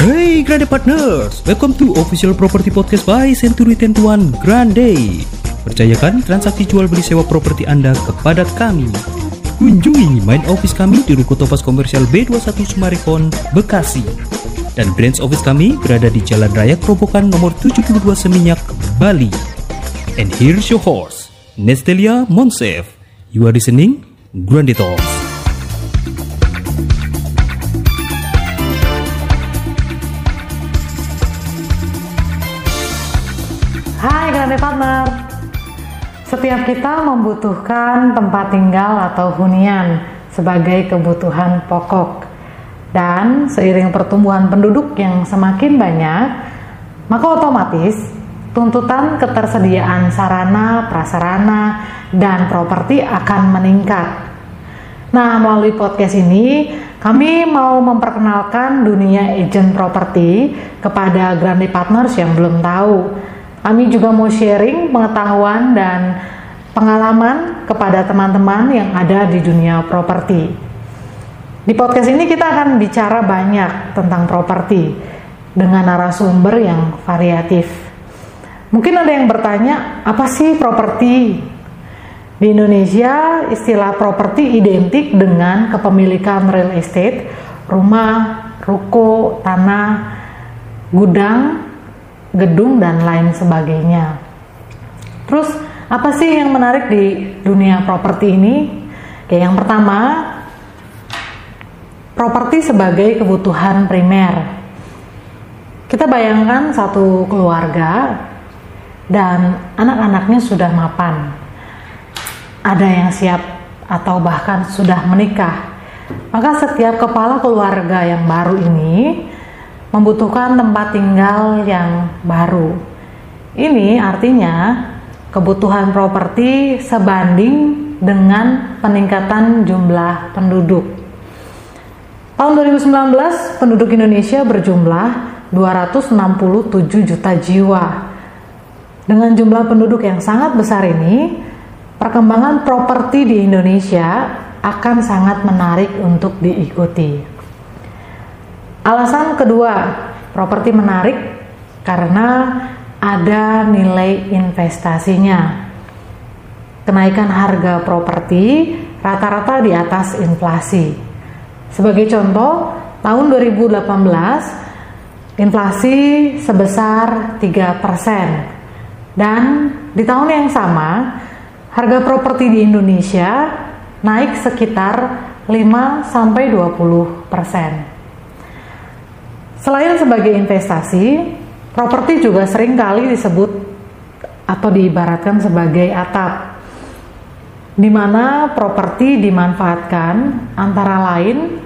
Hey Grande Partners, welcome to official property podcast by Century Tentuan Grande. Percayakan transaksi jual beli sewa properti Anda kepada kami. Kunjungi main office kami di Ruko Topas Komersial B21 Sumarekon, Bekasi. Dan branch office kami berada di Jalan Raya Kerobokan nomor 72 Seminyak, Bali. And here's your host, Nestelia Monsef. You are listening Grande Talks. Grande Partner Setiap kita membutuhkan tempat tinggal atau hunian sebagai kebutuhan pokok. Dan seiring pertumbuhan penduduk yang semakin banyak Maka otomatis tuntutan ketersediaan sarana, prasarana, dan properti akan meningkat. Nah melalui podcast ini kami mau memperkenalkan dunia agent properti kepada Grande Partners yang belum tahu kami juga mau sharing pengetahuan dan pengalaman kepada teman-teman yang ada di dunia properti. Di podcast ini kita akan bicara banyak tentang properti dengan narasumber yang variatif. Mungkin ada yang bertanya, apa sih properti? Di Indonesia, istilah properti identik dengan kepemilikan real estate, rumah, ruko, tanah, gudang, gedung dan lain sebagainya. Terus apa sih yang menarik di dunia properti ini? Oke, yang pertama, properti sebagai kebutuhan primer. Kita bayangkan satu keluarga dan anak-anaknya sudah mapan. Ada yang siap atau bahkan sudah menikah. Maka setiap kepala keluarga yang baru ini membutuhkan tempat tinggal yang baru. Ini artinya kebutuhan properti sebanding dengan peningkatan jumlah penduduk. Tahun 2019 penduduk Indonesia berjumlah 267 juta jiwa. Dengan jumlah penduduk yang sangat besar ini, perkembangan properti di Indonesia akan sangat menarik untuk diikuti. Alasan kedua, properti menarik karena ada nilai investasinya. Kenaikan harga properti rata-rata di atas inflasi. Sebagai contoh, tahun 2018 inflasi sebesar 3% dan di tahun yang sama harga properti di Indonesia naik sekitar 5 sampai 20 persen. Selain sebagai investasi, properti juga sering kali disebut atau diibaratkan sebagai atap, di mana properti dimanfaatkan antara lain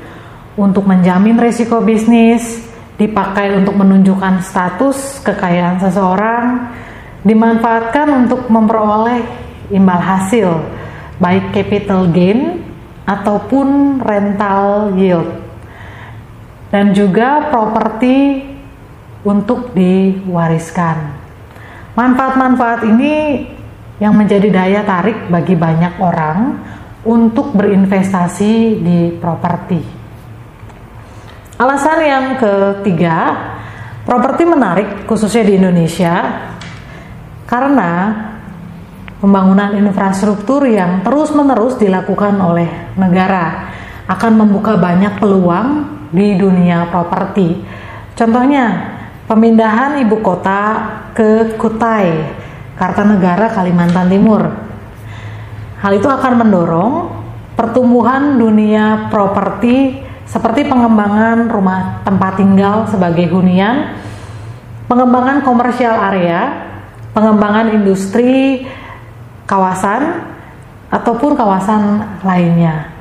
untuk menjamin risiko bisnis, dipakai untuk menunjukkan status kekayaan seseorang, dimanfaatkan untuk memperoleh imbal hasil, baik capital gain ataupun rental yield dan juga properti untuk diwariskan. Manfaat-manfaat ini yang menjadi daya tarik bagi banyak orang untuk berinvestasi di properti. Alasan yang ketiga, properti menarik khususnya di Indonesia karena pembangunan infrastruktur yang terus-menerus dilakukan oleh negara akan membuka banyak peluang di dunia properti. Contohnya, pemindahan ibu kota ke Kutai, Kartanegara, Kalimantan Timur. Hal itu akan mendorong pertumbuhan dunia properti seperti pengembangan rumah tempat tinggal sebagai hunian, pengembangan komersial area, pengembangan industri kawasan ataupun kawasan lainnya.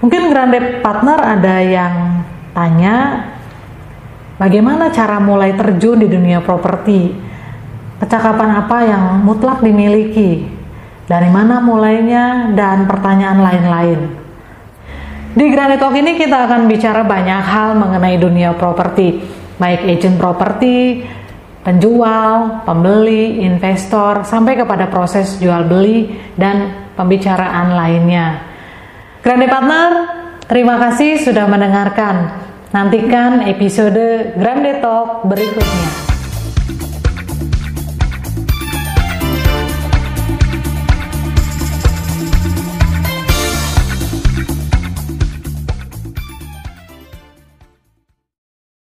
Mungkin Grande Partner ada yang tanya bagaimana cara mulai terjun di dunia properti? Percakapan apa yang mutlak dimiliki? Dari mana mulainya dan pertanyaan lain-lain. Di Grande Talk ini kita akan bicara banyak hal mengenai dunia properti, baik agent properti, penjual, pembeli, investor, sampai kepada proses jual beli dan pembicaraan lainnya. Grande Partner, terima kasih sudah mendengarkan. Nantikan episode Grande Talk berikutnya.